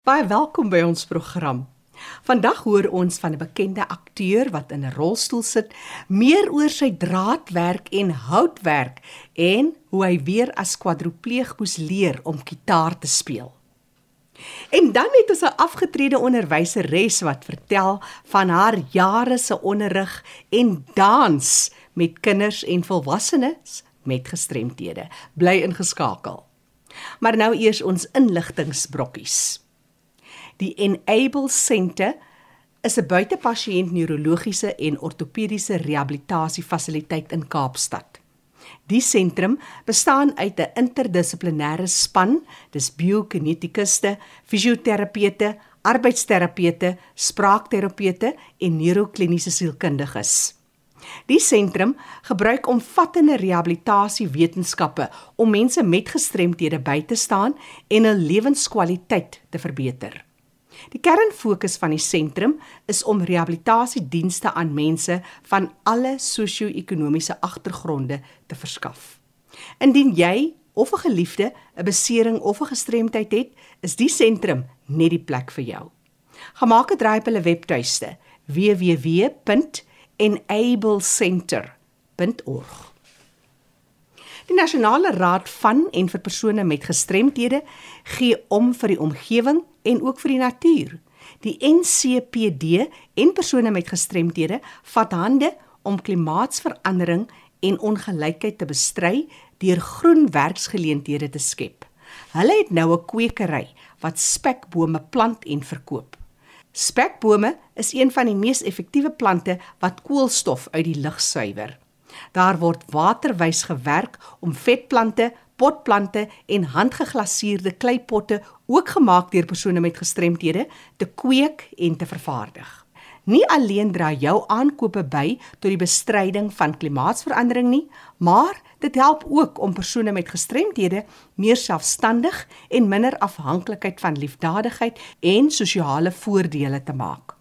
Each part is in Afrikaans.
Baie welkom by ons program. Vandag hoor ons van 'n bekende akteur wat in 'n rolstoel sit, meer oor sy draadwerk en houtwerk en hoe hy weer as kwadropleeg moes leer om kitaar te speel. En dan het ons 'n afgetrede onderwyseres wat vertel van haar jare se onderrig en dans met kinders en volwassenes met gestremthede. Bly ingeskakel. Maar nou eers ons inligtingbrokkies. Die Enable Centre is 'n buitepasiënt neurologiese en ortopediese rehabilitasiefasiliteit in Kaapstad. Die sentrum bestaan uit 'n interdissiplinêre span, dis biokinetikuste, fisioterapeute, arbeidsterapeute, spraakterapeute en neurokliniese sielkundiges. Die sentrum gebruik omvattende rehabilitasiewetenskappe om mense met gestremthede by te staan en hul lewenskwaliteit te verbeter. Die kernfokus van die sentrum is om rehabilitasiedienste aan mense van alle sosio-ekonomiese agtergronde te verskaf. Indien jy of 'n geliefde 'n besering of 'n gestremdheid het, is die sentrum net die plek vir jou. Gemaak 'n draai op hulle webtuiste www.enablecenter.org. Die Nasionale Raad van en vir persone met gestremthede gee om vir die omgewing en ook vir die natuur. Die NCPD en persone met gestremthede vat hande om klimaatsverandering en ongelykheid te bestry deur groen werksgeleenthede te skep. Hulle het nou 'n kwekery wat spekbome plant en verkoop. Spekbome is een van die mees effektiewe plante wat koolstof uit die lug suiwer. Daar word waterwys gewerk om vetplante, potplante en handgeglaseerde kleipotte ook gemaak deur persone met gestremthede te kweek en te vervaardig. Nie alleen dra jou aankope by tot die bestryding van klimaatsverandering nie, maar dit help ook om persone met gestremthede meer selfstandig en minder afhanklikheid van liefdadigheid en sosiale voordele te maak.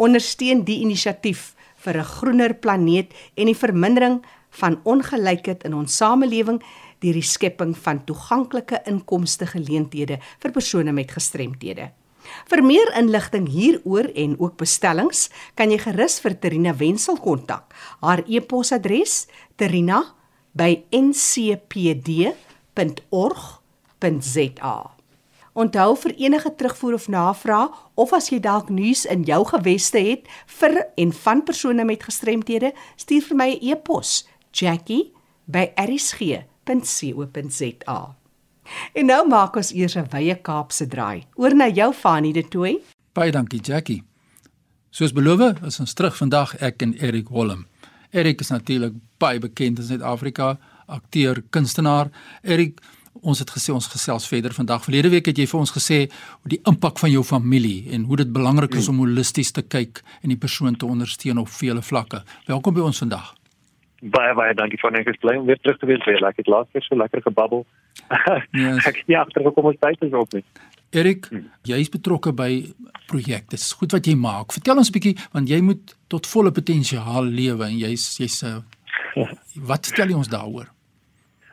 Ondersteun die inisiatief vir 'n groener planeet en die vermindering van ongelykheid in ons samelewing deur die skepping van toeganklike inkomste geleenthede vir persone met gestremthede. Vir meer inligting hieroor en ook bestellings, kan jy gerus vir Terina Wenzel kontak. Haar e-posadres: terina@ncpd.org.za. Onthou vir enige terugvoer of navraag of as jy dalk nuus in jou geweste het vir en van persone met gestremthede, stuur vir my 'n e e-pos: jackie@rsg.co.za. En nou maak ons eers 'n wye Kaapse draai. Oor na jou Fanie de Tooi. Baie dankie Jackie. Soos beloof, is ons terug vandag ek en Erik Holm. Erik is natuurlik baie bekend in Suid-Afrika, akteur, kunstenaar. Erik Ons het gesê ons gesels verder vandag. Verlede week het jy vir ons gesê hoe die impak van jou familie en hoe dit belangrik is om holisties te kyk en die persoon te ondersteun op vele vlakke. Welkom by ons vandag. Baie baie dankie vir net gespreek om weer terug te wees. Baie lekker laat vir so lekker gebabbel. Yes. ek ja, terugkom ons tyd is op nie. Erik, hmm. jy is betrokke by projekte. Dis goed wat jy maak. Vertel ons 'n bietjie want jy moet tot volle potensiaal lewe en jy's jy's uh, wat vertel jy ons daaroor?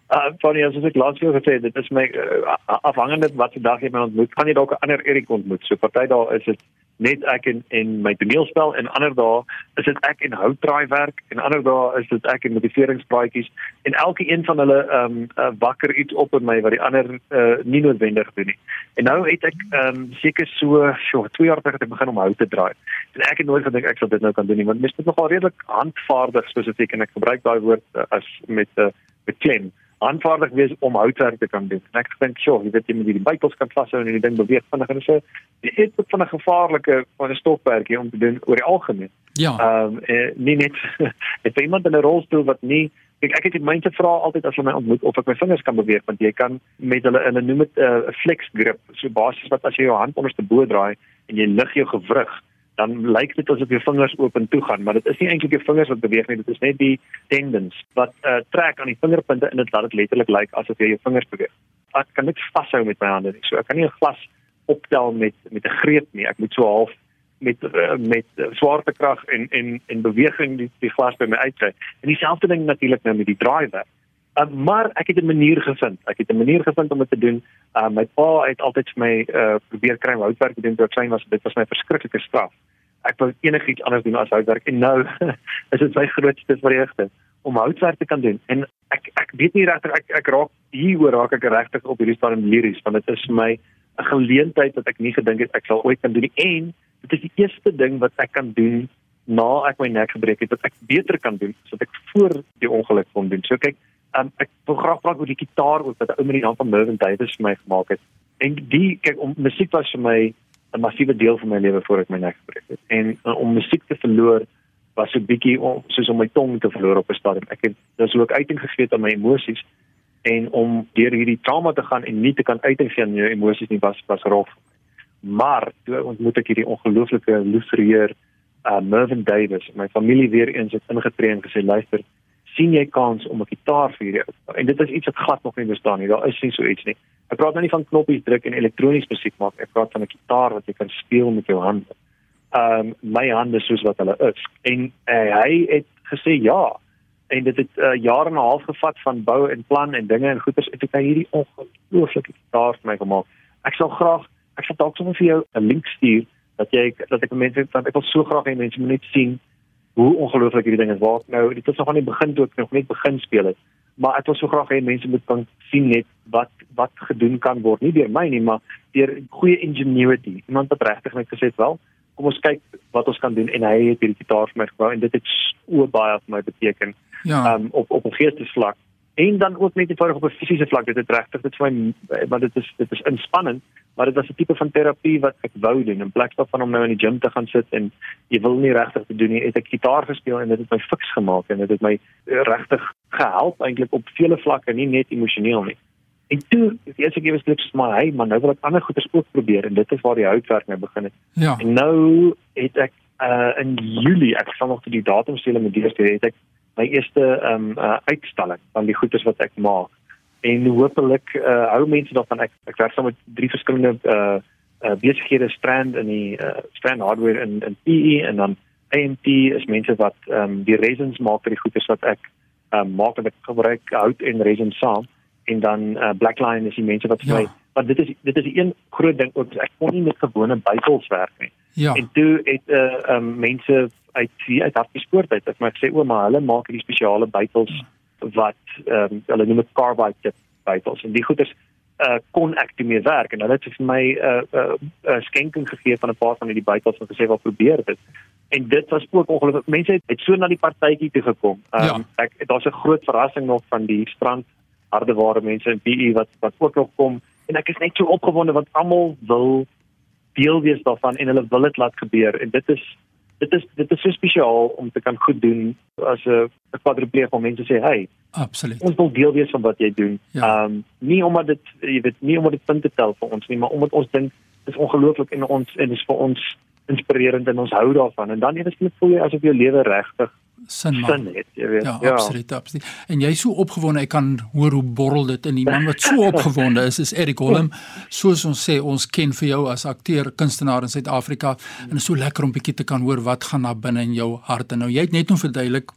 Uh funny as ek laas jaar gesê dit is my uh, afhangende wat se dag jy my ontmoet kan jy dalk 'n ander Erik ontmoet. So party daar is dit net ek en en my toneelspel en ander dae is dit ek en houtdraai werk en ander dae is dit ek en motiveringspraatjies en elke een van hulle ehm um, uh, wakker iets op in my wat die ander uh, nie noodwendig doen nie. En nou het ek ehm um, seker so so 2 jaar terug begin om hout te draai. En ek het nooit gedink ek sal dit nou kan doen nie want mens moet nogal redelik handvaardig spesifiek en ek gebruik daai woord uh, as met 'n uh, met klem aanvaardig wees om houtwerk te kan doen. En ek dink, "Sjoe, jy weet jy moet hierdie bytels kan vashou en die ding beweeg vinnig en so." Dit is ook van 'n gevaarlike van 'n stokperdjie om te doen oor die algemeen. Ja. Ehm um, eh, nie net het iemand in 'n rolstoel wat nie ek ek het die mense vra altyd as hulle my ontmoet of ek my vingers kan beweeg want jy kan met hulle in 'n noem dit 'n uh, flex grip, so basies wat as jy jou hand onderste bo draai en jy lig jou gewrig dan lyk dit asof jou vingers oop en toe gaan, maar dit is nie eintlik jou vingers wat beweeg nie, dit is net die tendons wat uh, trek aan die vingerpunte en dit laat dit letterlik lyk asof jy jou vingers beweeg. Ek kan niks vashou met my hande nie. So ek kan nie 'n glas optel met met 'n greep nie. Ek moet so half met uh, met uh, swaartekrag en en en beweging die die glas by my uitkry. En dieselfde ding natuurlik nou met die draaiwerk. Uh, maar ek het 'n manier gevind. Ek het 'n manier gevind om dit te doen. Uh, my pa het altyd vir my uh, probeer kry om houtwerk te doen toe ek klein was. Dit was my verskriklike straf. Ek wou enigiets anders doen as houtwerk en nou is dit my grootste vreugde om houtwerk te kan doen. En ek ek weet nie regtig ek ek raak hieroor raak ek regtig op hierdie stadium lyries want dit is my 'n geleentheid wat ek nie gedink het ek sal ooit kan doen nie. En dit is die eerste ding wat ek kan doen na ek my nek gebreek het wat ek beter kan doen as wat ek voor die ongeluk kon doen. So kyk, um, ek wil graag praat oor die gitaar wat 'n ou met die naam van Mervyn Davis vir my gemaak het. En die kyk om musiek was vir my 'n massiewe deel van my lewe voor ek my nek gebreek het. En uh, om musiek te verloor was 'n bietjie soos om my tong te verloor op 'n stadium. Ek het dis ook uiting gegee aan my emosies en om deur hierdie trauma te gaan en nie te kan uiting gee aan jou emosies nie was was rof. Maar toe ontmoet ek hierdie ongelooflike liefreer uh Mervyn Davis. My familie weer eens het ingetree en gesê luister, sien jy kans om 'n gitaar vir hierdie en dit is iets wat glad nog nie bestaan nie. Daar is nie so iets nie. Ek praat nou nie van knoppies druk en elektronies musiek maak. Ek praat van 'n gitaar wat jy kan speel met jou hande. Ehm um, my hande soos wat hulle is. En uh, hy het gesê ja. En dit het 'n uh, jaar en 'n half gevat van bou en plan en dinge en goeders het ek hierdie ongelooflike gitaar vir my gemaak. Ek sal graag ek sal dalk sommer vir jou 'n link stuur dat jy dat ek mense want ek wil so graag hê mense moet net sien hoe ongelooflik hierdie ding is. Waar nou dit is nog aan die begin toe ek nog net begin speel het. Maar ek wil so graag hê mense moet kan sien net wat wat gedoen kan word, nie deur my nie, maar deur goeie ingenuity. Iemand wat regtig net gesê het wel, kom ons kyk wat ons kan doen en hy het hierdie gitaar vir my gebou en dit het so baie vir my beteken. Ja. Um op op 'n geestesvlak en dan ook net eenvoudig op 'n fisiese vlak dit het regtig dit vir my want dit is dit is inspannend maar dit was 'n tipe van terapie wat ek wou doen. In plaas daarvan om nou in die gym te gaan sit en jy wil nie regtig te doen. Nie het ek gitaar gespeel en dit het my fiks gemaak en dit het my regtig gehelp eintlik op vele vlakke nie net emosioneel nie. En toe die eerste keer was dit net maar hey maar nou wil ek ander goeders ook probeer en dit is waar die houtwerk nou begin het. Ja. en nou het ek uh, in Julie ek sal nog die datum sê met die het ek my eerste ehm um, uh, uitstalling van die goeders wat ek maak. En hopelik uh, hou mense daarvan ek ek werk saam met drie verskillende uh, uh besighede strand in die uh, strand hardware in in PE en dan AMT is mense wat ehm um, die resins maak vir die goeders wat ek ehm um, maak met gebruik hout en resin saam en dan uh, Blackline is die mense wat vir ja. my want dit is dit is een groot ding ook ek kon nie met gewone bytels werk nie. Ja. En toe het uh um, mense uit hier uit Hartbeespoort uit. Het my gesê ouma hulle maak hierdie spesiale bytels wat ehm um, hulle noem dit carbide tip bytels. En die goeders uh kon ek toe mee werk. En hulle het vir my 'n uh, uh, uh, skenking gegee van 'n paar van hierdie bytels en gesê wat probeer dit? En dit was ook ongelukkig mense het, het so na die partytjie toe gekom. Um, ja. ek daar's 'n groot verrassing nog van die strand hardeware mense in PE wat wat ook nog kom. En ek is net so opgewonde want almal wil deel wees daarvan en hulle wil dit laat gebeur. En dit is dit is dit is so spesiaal om te kan goed doen as 'n kwadripleeg om mense sê hey absoluut ons wil deel wees van wat jy doen. Ja. Ehm ja. um, nie omdat dit jy weet nie omdat dit punte tel vir ons nie maar omdat ons dink dit is ongelooflik en ons en dit is vir ons inspirerend en ons hou daarvan en dan eers voel jy asof jou lewe regtig sin maak. Sin het, jy weet. Ja, ja, absoluut, absoluut. En jy is so opgewonde, ek kan hoor hoe borrel dit in die man wat so opgewonde is, is Erik Holm. Soos ons sê, ons ken vir jou as akteur, kunstenaar in Suid-Afrika en is so lekker om bietjie te kan hoor wat gaan daar binne in jou hart. En nou jy het net nou verduidelik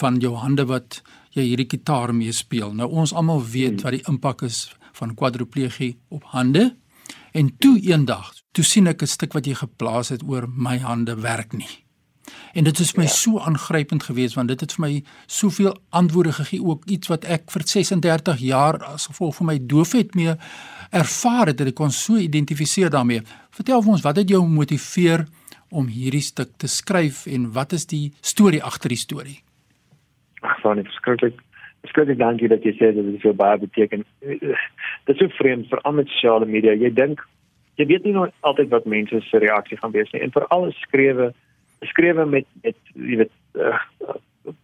van jou hande wat jy hierdie gitaar mee speel. Nou ons almal weet wat die impak is van kwadriplegie op hande. En toe eendag, toe sien ek 'n stuk wat jy geplaas het oor my hande werk nie. En dit is vir my ja. so aangrypend geweest want dit het vir my soveel antwoorde gegee ook iets wat ek vir 36 jaar as gevolg van my doofheid mee ervaar het dat ek kon so identifiseer daarmee. Vertel vir ons wat het jou motiveer om hierdie stuk te skryf en wat is die storie agter die storie? Ag, van dit skrikkelik. Skrikkelik dankie dat jy sê dat dit so baie beteken. Dit is so vreemd vir al met sosiale media. Jy dink jy weet nie nooit altyd wat mense se reaksie gaan wees nie en veral as skrewe geskrewe met met jy weet uh,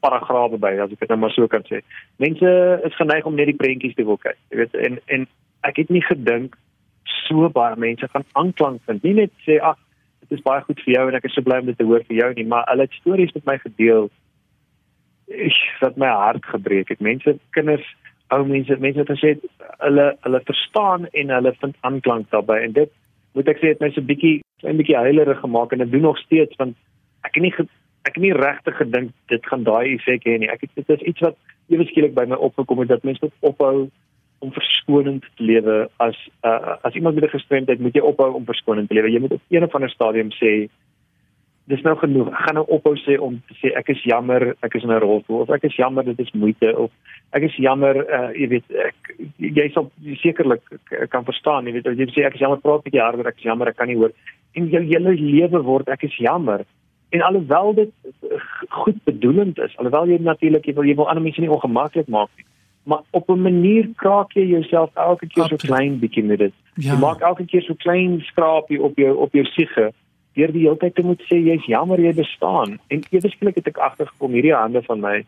paragrawe by as ek dit nou maar so kan sê. Mense is geneig om net die prentjies te wil kyk. Jy weet en en ek het nie gedink so baie mense gaan aanklank vind. Nie net sê ag dit is baie goed vir jou en ek is so bly om dit te hoor vir jou nie, maar hulle het stories met my gedeel. Ek het my hart gebreek. Het mense kinders ou mense mense het gesê hulle hulle verstaan en hulle vind aanklank daarbey en dit moet ek sê het my so 'n bietjie klein bietjie heilerig gemaak en dit doen nog steeds want ek het nie ek het nie regtig gedink dit gaan daai effek hê nie. Ek het dit is iets wat ewe skielik by my opgekom het dat mense moet ophou om verskonend te lewe as uh, as iemand met 'n gestremdheid moet jy ophou om verskonend te lewe. Jy moet op een of ander stadium sê dis nou genoeg. Ek gaan nou ophou sê om te sê ek is jammer, ek is in 'n rolstoel of ek is jammer dit is moeite of ek is jammer, uh, jy weet ek jy sal sekerlik kan verstaan, jy weet jy sê ek is jammer praat bietjie harder, ek is jammer, ek kan nie hoor. En jou hele lewe word ek is jammer. En alhoewel dit goed bedoelend is, alhoewel jy natuurlik jy wil jy wil ander mense nie ongemaklik maak nie, maar op 'n manier kraak jy jouself elke keer so klein bietjie met dit. Ja. Jy maak elke keer so klein skrapie op jou op jou siege deur die hele tyd te moet sê jy's jammer jy bestaan en ewesklik het ek agtergekom hierdie hande van my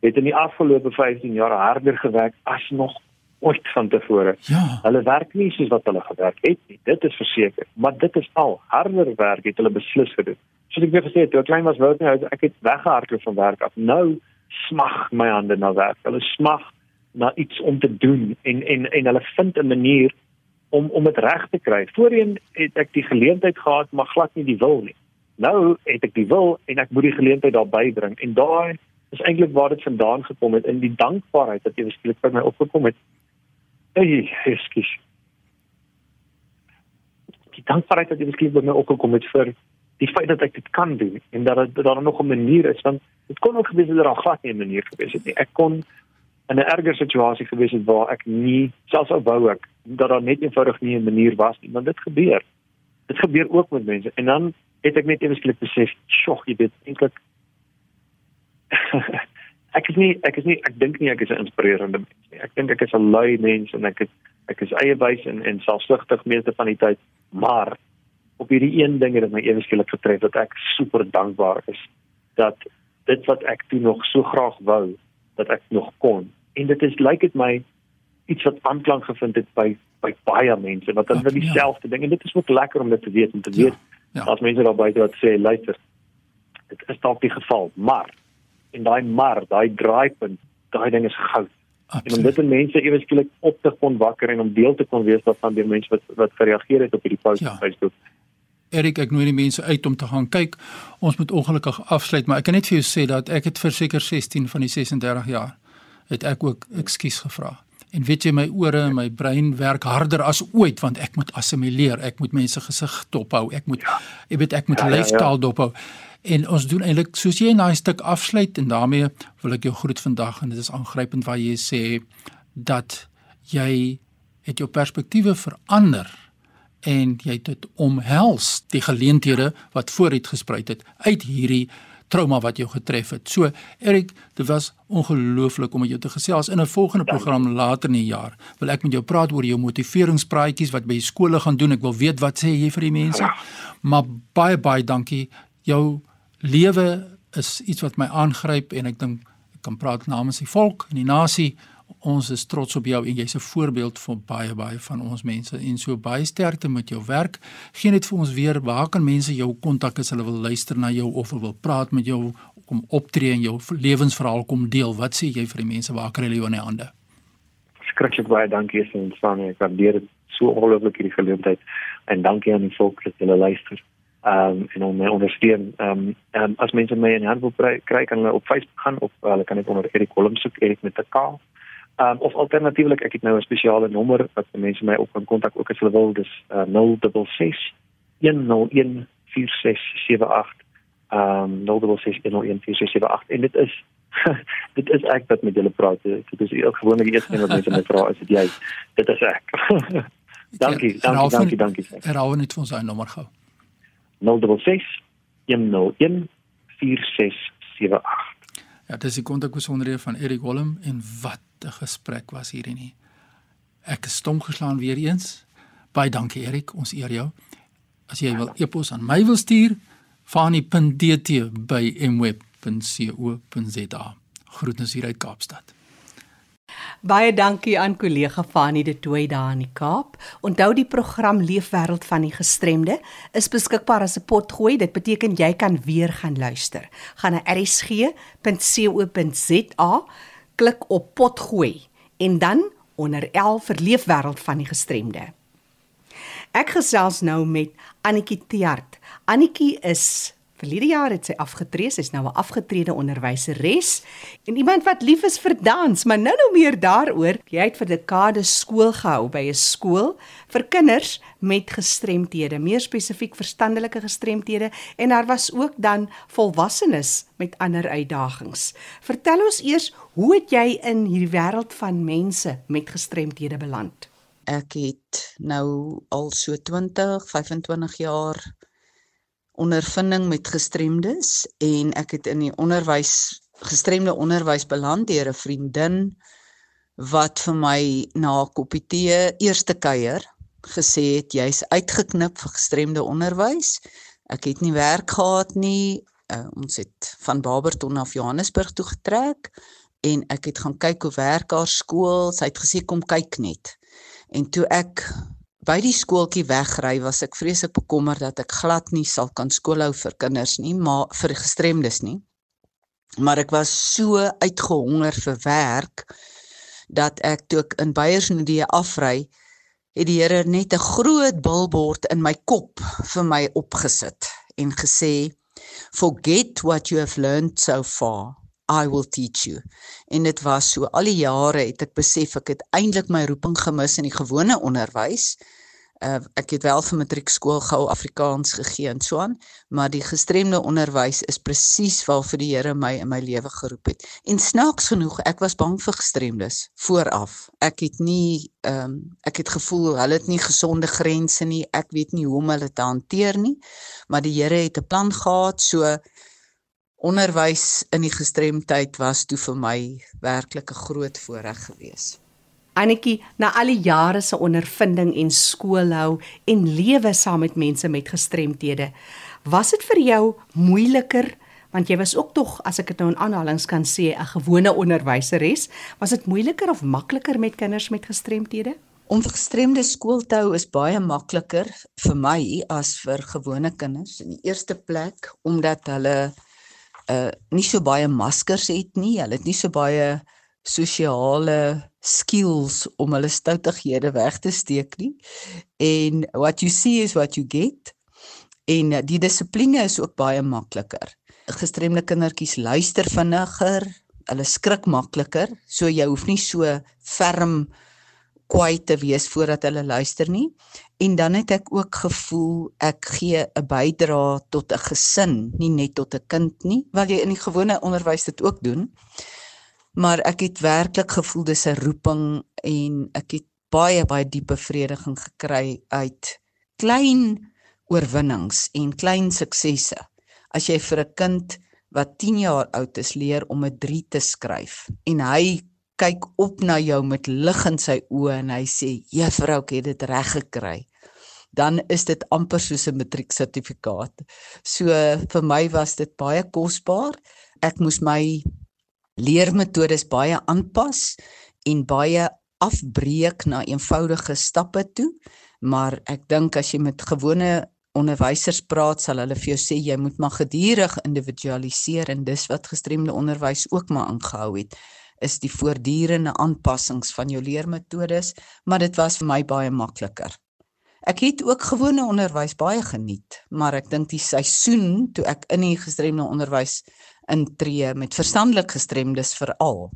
het in die afgelope 15 jaar harder gewerk as nog ooit van tevore. Ja. Hulle werk nie soos wat hulle gewerk het nie. Dit is verseker, maar dit is al harder werk het hulle beslis gedoen. Soos ek weer gesê het, toe ek klein was, wou ek nie ek het weggehardloop van werk af. Nou smag my hande na werk. Hulle smag na iets om te doen en en en hulle vind 'n manier om om dit reg te kry. Voorheen het ek die geleentheid gehad maar glad nie die wil nie. Nou het ek die wil en ek moet die geleentheid daar bybring en daai is eintlik waar dit vandaan gekom het in die dankbaarheid wat jy beskryf by my opgekom het. Ey, ekskuus. Die dankbaarheid wat jy beskryf by my opgekom het vir die feit dat ek dit kan doen en dat dit daar nog 'n manier is want dit kon ook gewees het dat daar glad nie 'n manier gewees het nie. Ek kon in 'n erger situasie gewees het waar ek nie selfs al wou ek dat daar net eenvoudig nie 'n manier was nie, want dit gebeur. Dit gebeur ook met mense en dan het ek net eweslik besef, "Sjoe, jy weet eintlik ek is nie ek is nie ek dink nie ek is 'n inspirerende mens nie. Ek dink ek is 'n lui mens en ek is ek is eiewys en en selfsugtig meeste van die tyd, maar op hierdie een ding het dit my eweslik getref dat ek super dankbaar is dat dit wat ek toe nog so graag wou dat ek nog kon en dit is lyk dit my iets wat aanklank gevind het by by baie mense wat hulle ja, dieselfde ja. ding en dit is ook lekker om dit te weet om te weet ja, ja. as mense daar buite wat sê luister dit is dalk die geval maar en daai maar daai draaipunt daai ding is goud en om dit in mense ewe skielik op te kon wakker en om deel te kon wees daarvan deur mense wat wat gereageer het op hierdie post ja. op Facebook Erik, ek nooi die mense uit om te gaan kyk. Ons moet ongelukkig afsluit, maar ek kan net vir jou sê dat ek het verseker 16 van die 36 jaar het ek ook ekskuus gevra. En weet jy my ore en my brein werk harder as ooit want ek moet assimileer, ek moet mense gesig dophou, ek moet ja. jy weet ek moet ja, ja, ja. dophou. En ons doen eintlik soos jy 'n stuk afsluit en daarmee wil ek jou groet vandag en dit is aangrypend wat jy sê dat jy het jou perspektiewe verander en jy het dit omhels die geleenthede wat vooruit gespruit het uit hierdie trauma wat jou getref het. So Erik, dit was ongelooflik om met jou te gesels in 'n volgende program later in die jaar. Wil ek met jou praat oor jou motiveringspraatjies wat by skole gaan doen. Ek wil weet wat sê jy vir die mense. Maar baie baie dankie. Jou lewe is iets wat my aangryp en ek dink ek kan praat namens die volk en die nasie ons is trots op jou en jy's 'n voorbeeld vir baie baie van ons mense en so baie sterkte met jou werk. Geen net vir ons weer waar kan mense jou kontak as hulle wil luister na jou of wil praat met jou kom optree en jou lewensverhaal kom deel. Wat sê jy vir die mense waar kry hulle jou in die hande? Skrikkelik baie dankie vir ons van ek waardeer dit so ongelooflik hierdie geleentheid en dankie aan die volk dat hulle luister. Ehm um, en om my ondersteun. Ehm um, um, as mense my in die hand wil kry kan hulle op Facebook gaan of hulle kan net onder Erik Holm soek Erik met 'n K Um, of alternatiefelik ek het nou 'n spesiale nommer wat mense my op kan kontak ook as hulle wil dis uh, 066 101 4678 um 066 101 4678 en dit is dit is ek wat met julle praat. Dit is ook gewoonlik die eerste ding wat mense my vra is dit jy. Dit is ek. Dankie ja, dankie dankie dankie. Herhaal net vir ons daai nommer gou. 066 101 4678 Ja, dis die kontakbesonderhede van Erik Holm en wat 'n gesprek was hierdie nie. Ek is stom geslaan weer eens. Baie dankie Erik, ons eer jou. As jy wil e-pos aan my wil stuur, fani.dt by mweb.co.za. Groetens hier uit Kaapstad. Baie dankie aan kollega Fanie de Tooi daar in die Kaap. Onthou die program Leefwêreld van die Gestremde is beskikbaar as 'n potgooi. Dit beteken jy kan weer gaan luister. Gaan na rsg.co.za, klik op potgooi en dan onder L vir Leefwêreld van die Gestremde. Ek gesels nou met Annetjie Tiart. Annetjie is Verlede jaar het sy afgetree, sy's nou 'n afgetrede onderwyseres en iemand wat lief is vir dans, maar nou nou meer daaroor. Jy het vir dekades skool gehou by 'n skool vir kinders met gestremthede, meer spesifiek verstandelike gestremthede en daar was ook dan volwassenes met ander uitdagings. Vertel ons eers, hoe het jy in hierdie wêreld van mense met gestremthede beland? Ek het nou al so 20, 25 jaar ondervinding met gestremdes en ek het in die onderwys gestremde onderwys beland deur 'n vriendin wat vir my na koppie tee eerste kuier gesê het jy's uitgeknip vir gestremde onderwys. Ek het nie werk gehad nie. Uh, ons het van Barberton af Johannesburg toe getrek en ek het gaan kyk hoe werk haar skool. Sy het gesê kom kyk net. En toe ek by die skooltjie wegry, was ek vreeslik bekommerd dat ek glad nie sal kan skoolhou vir kinders nie, maar vir gestremdes nie. Maar ek was so uitgehonger vir werk dat ek toe ek in Beyersnodie afry, het die Here net 'n groot bilbord in my kop vir my opgesit en gesê forget what you have learned so far I will teach you. En dit was so al die jare het ek besef ek het eintlik my roeping gemis in die gewone onderwys. Uh, ek het wel vir matriekskool gehou Afrikaans gegee en so aan, maar die gestremde onderwys is presies waarvoor die Here my in my lewe geroep het. En snaaks genoeg, ek was bang vir gestremdes vooraf. Ek het nie ehm um, ek het gevoel hulle het nie gesonde grense nie. Ek weet nie hoe om hulle te hanteer nie. Maar die Here het 'n plan gehad, so onderwys in die gestremdheid was toe vir my werklik 'n groot voorreg geweest. Annetjie, na al die jare se ondervinding en skoolhou en lewe saam met mense met gestremthede, was dit vir jou moeiliker want jy was ook tog as ek dit nou in aanhalings kan sê 'n gewone onderwyseres, was dit moeiliker of makliker met kinders met gestremthede? Om gestremde skool te hou is baie makliker vir my as vir gewone kinders. In die eerste plek omdat hulle uh nie so baie maskers het nie. Hulle het nie so baie sosiale skills om hulle stoutighede weg te steek nie. En what you see is what you get. En die dissipline is ook baie makliker. Gestremde kindertjies luister vinniger, hulle skrik makliker, so jy hoef nie so ferm kwaai te wees voordat hulle luister nie. En dan het ek ook gevoel ek gee 'n bydrae tot 'n gesin, nie net tot 'n kind nie, wat jy in die gewone onderwys dit ook doen. Maar ek het werklik gevoel dis 'n roeping en ek het baie baie diep bevrediging gekry uit klein oorwinnings en klein suksesse. As jy vir 'n kind wat 10 jaar oud is leer om 'n 3 te skryf en hy kyk op na jou met lig in sy oë en hy sê juffrou het dit reg gekry dan is dit amper soos 'n matrieksertifikaat. So vir my was dit baie kosbaar. Ek moes my leermetodes baie aanpas en baie afbreek na eenvoudige stappe toe, maar ek dink as jy met gewone onderwysers praat, sal hulle vir jou sê jy moet maar gedurig individualiseer en dis wat gestremde onderwys ook maar aangehou het is die voortdurende aanpassings van jou leermetodes, maar dit was vir my baie makliker. Ek het ook gewone onderwys baie geniet, maar ek dink die seisoen toe ek in die gestremde onderwys intree met verstandelik gestremdes veral,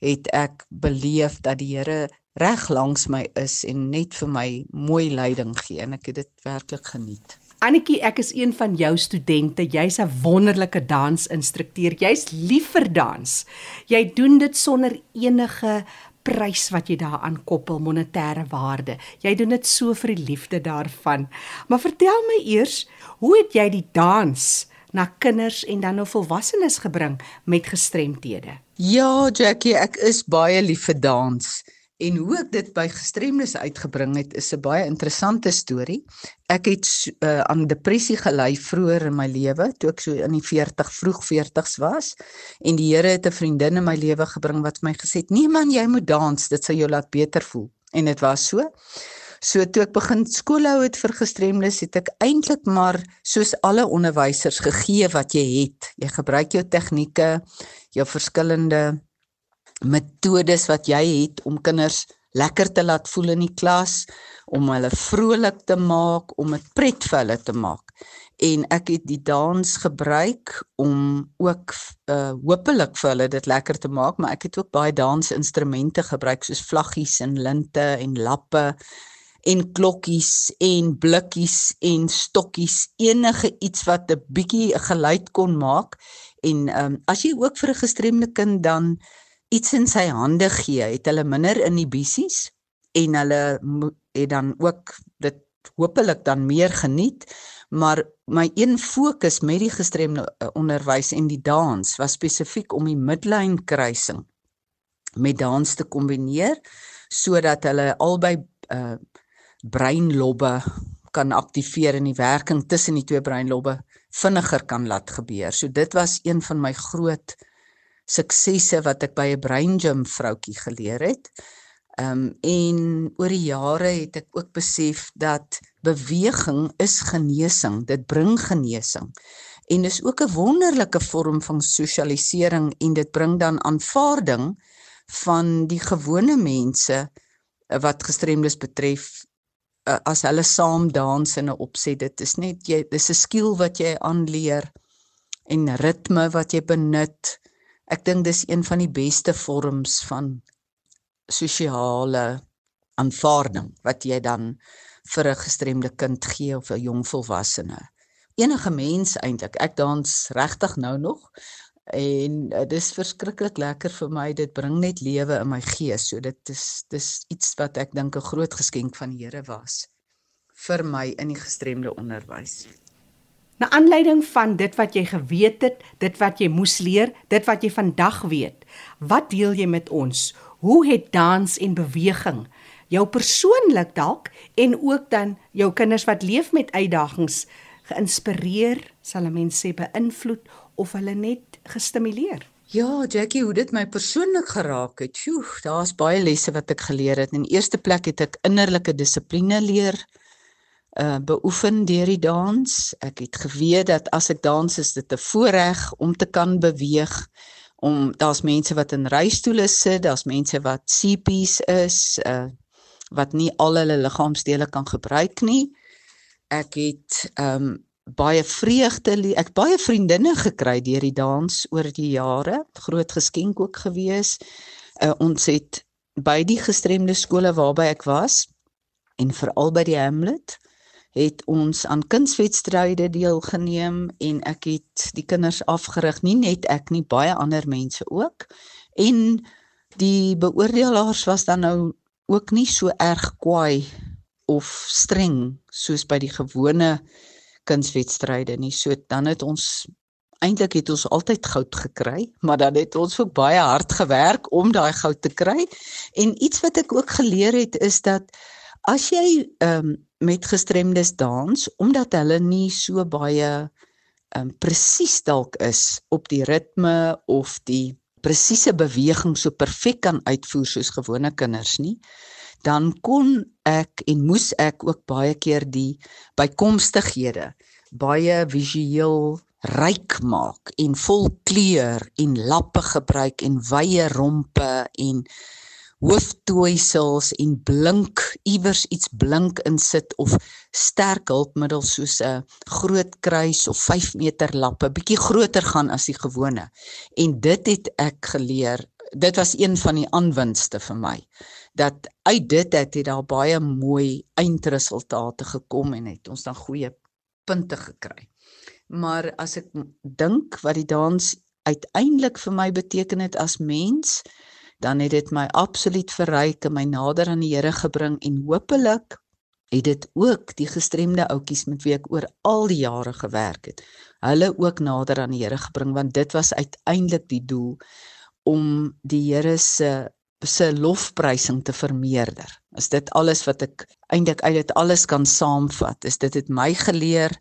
het ek beleef dat die Here reg langs my is en net vir my mooi leiding gee en ek het dit werklik geniet. Annetjie, ek is een van jou studente. Jy's 'n wonderlike dansinstrukteur. Jy's lief vir dans. Jy doen dit sonder enige prys wat jy daaraan koppel, monetêre waarde. Jy doen dit so vir die liefde daarvan. Maar vertel my eers, hoe het jy die dans na kinders en dan nou volwassenes gebring met gestremthede? Ja, Jackie, ek is baie lief vir dans. En hoe ek dit by gestremdes uitgebring het, is 'n baie interessante storie. Ek het uh, aan depressie gely vroeër in my lewe, toe ek so in die 40 vroeg 40s was, en die Here het 'n vriendin in my lewe gebring wat my gesê het: "Nee man, jy moet dans, dit sal jou laat beter voel." En dit was so. So toe ek begin skoolhou het vir gestremdes, het ek eintlik maar soos alle onderwysers gegee wat jy het. Jy gebruik jou tegnieke, jou verskillende metodes wat jy het om kinders lekker te laat voel in die klas, om hulle vrolik te maak, om dit pret vir hulle te maak. en ek het die dans gebruik om ook uh hopelik vir hulle dit lekker te maak, maar ek het ook baie dansinstrumente gebruik soos vlaggies en linte en lappe en klokkies en blikkies en stokkies, enige iets wat 'n bietjie 'n geluid kon maak. En ehm um, as jy ook vir 'n gestremde kind dan iets in sy hande gee, het hulle minder inhibisies en hulle het dan ook dit hopelik dan meer geniet maar my een fokus met die gestremde eh, onderwys en die dans was spesifiek om die midlyn kruising met dans te kombineer sodat hulle albei uh, breinlobbe kan aktiveer en die werking tussen die twee breinlobbe vinniger kan laat gebeur. So dit was een van my groot suksesse wat ek by 'n brain gym vroutjie geleer het. Ehm um, en oor die jare het ek ook besef dat beweging is genesing. Dit bring genesing. En dis ook 'n wonderlike vorm van sosialisering en dit bring dan aanvaarding van die gewone mense eh, wat gestremdes betref eh, as hulle saam dans in 'n opset. Dit is net jy dis 'n skill wat jy aanleer en ritme wat jy benut. Ek dink dis een van die beste vorms van sosiale aanvaarding wat jy dan vir 'n gestremde kind gee of 'n jong volwassene. Enige mens eintlik. Ek dans regtig nou nog en uh, dis verskriklik lekker vir my. Dit bring net lewe in my gees. So dit is dis iets wat ek dink 'n groot geskenk van die Here was vir my in die gestremde onderwys. Na aanleiding van dit wat jy geweet het, dit wat jy moes leer, dit wat jy vandag weet, wat deel jy met ons? Hoe het dans en beweging jou persoonlik dalk en ook dan jou kinders wat leef met uitdagings geïnspireer, sal 'n mens sê beïnvloed of hulle net gestimuleer? Ja, Jackie, hoe dit my persoonlik geraak het. Sjoe, daar's baie lesse wat ek geleer het. In eerste plek het ek innerlike dissipline leer uh beoefen deur die dans. Ek het geweet dat as ek dans is dit 'n voorreg om te kan beweeg. Om daar's mense wat in reistoele sit, daar's mense wat CP's is, uh wat nie al hulle liggaamsdele kan gebruik nie. Ek het um, baie vreugde, ek baie vriendinne gekry deur die dans oor die jare. Groot geskenk ook gewees. Uh, ons het by die gestremde skole waarby ek was en veral by die Hamlet het ons aan kunswedstryde deelgeneem en ek het die kinders afgerig nie net ek nie baie ander mense ook en die beoordelaars was dan nou ook nie so erg kwaai of streng soos by die gewone kunswedstryde nie. So dan het ons eintlik het ons altyd goud gekry, maar dan het ons ook baie hard gewerk om daai goud te kry. En iets wat ek ook geleer het is dat as jy ehm um, met gestremdes dans omdat hulle nie so baie um, presies dalk is op die ritme of die presiese beweging so perfek kan uitvoer soos gewone kinders nie, dan kon ek en moes ek ook baie keer die bykomstighede baie visueel ryk maak en vol kleur en lappe gebruik en wye rompe en hooftooisels en blink iewers iets blink insit of sterk hulpmiddels soos 'n groot kruis of 5 meter lappe bietjie groter gaan as die gewone. En dit het ek geleer dit was een van die aanwinste vir my dat uit dit het dit daar baie mooi eindresultate gekom en het ons dan goeie punte gekry. Maar as ek dink wat die dans uiteindelik vir my beteken het as mens dan het dit my absoluut verryk en my nader aan die Here gebring en hopelik het dit ook die gestremde ouetjies met wie ek oor al die jare gewerk het hulle ook nader aan die Here gebring want dit was uiteindelik die doel om die Here se se lofprysing te vermeerder. Is dit alles wat ek eintlik uit dit alles kan saamvat? Is dit het my geleer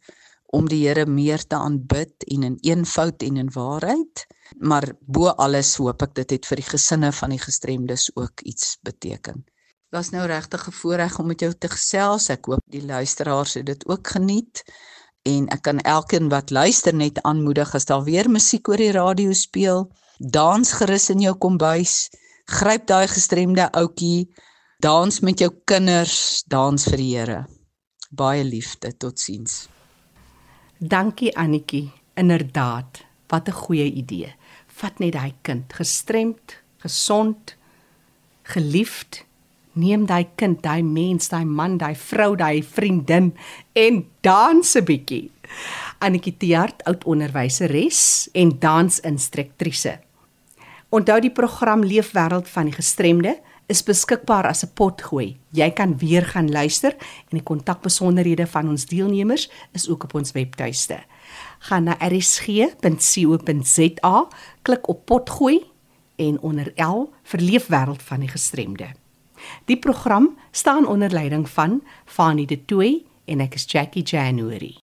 om die Here meer te aanbid en in eenvoud en in waarheid? maar bo alles hoop ek dit het vir die gesinne van die gestremdes ook iets beteken. Was nou regtig 'n voorreg om met jou te gesels. Ek hoop die luisteraars het dit ook geniet en ek kan elkeen wat luister net aanmoedig as daar weer musiek oor die radio speel, dans gerus in jou kombuis, gryp daai gestremde ouetjie, dans met jou kinders, dans vir die Here. Baie liefde, totsiens. Dankie Annetjie. Inderdaad, wat 'n goeie idee. Vat net daai kind, gestremd, gesond, geliefd. Neem daai kind, daai mens, daai man, daai vrou, daai vriendin en dans 'n bietjie. Annetjie Tiaart, oud onderwyseres en dansinstruktrise. Onthou die program Leefwêreld van die Gestremde is beskikbaar as 'n potgooi. Jy kan weer gaan luister en die kontakbesonderhede van ons deelnemers is ook op ons webtuiste. Gaan na rsg.co.za, klik op potgooi en onder L vir Leefwêreld van die Gestremde. Die program staan onder leiding van Fanie De Tooy en ek is Jackie January.